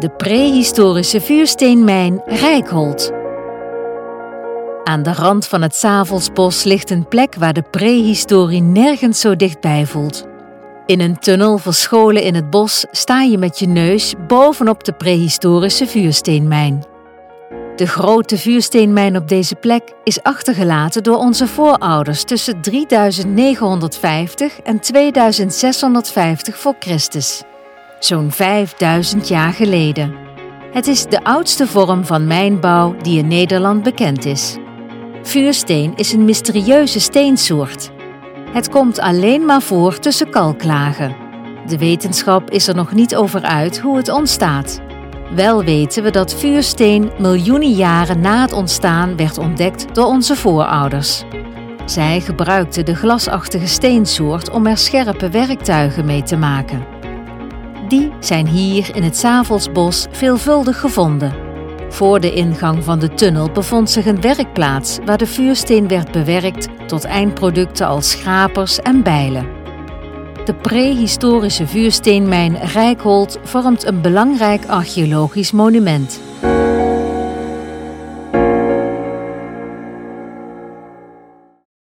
de prehistorische vuursteenmijn Rijkholt. Aan de rand van het Savelsbos ligt een plek waar de prehistorie nergens zo dichtbij voelt. In een tunnel verscholen in het bos sta je met je neus bovenop de prehistorische vuursteenmijn. De grote vuursteenmijn op deze plek is achtergelaten door onze voorouders tussen 3950 en 2650 voor Christus, zo'n 5000 jaar geleden. Het is de oudste vorm van mijnbouw die in Nederland bekend is. Vuursteen is een mysterieuze steensoort. Het komt alleen maar voor tussen kalklagen. De wetenschap is er nog niet over uit hoe het ontstaat. Wel weten we dat vuursteen miljoenen jaren na het ontstaan werd ontdekt door onze voorouders. Zij gebruikten de glasachtige steensoort om er scherpe werktuigen mee te maken. Die zijn hier in het Savelsbos veelvuldig gevonden. Voor de ingang van de tunnel bevond zich een werkplaats waar de vuursteen werd bewerkt tot eindproducten als schrapers en bijlen. De prehistorische vuursteenmijn Rijkholt vormt een belangrijk archeologisch monument.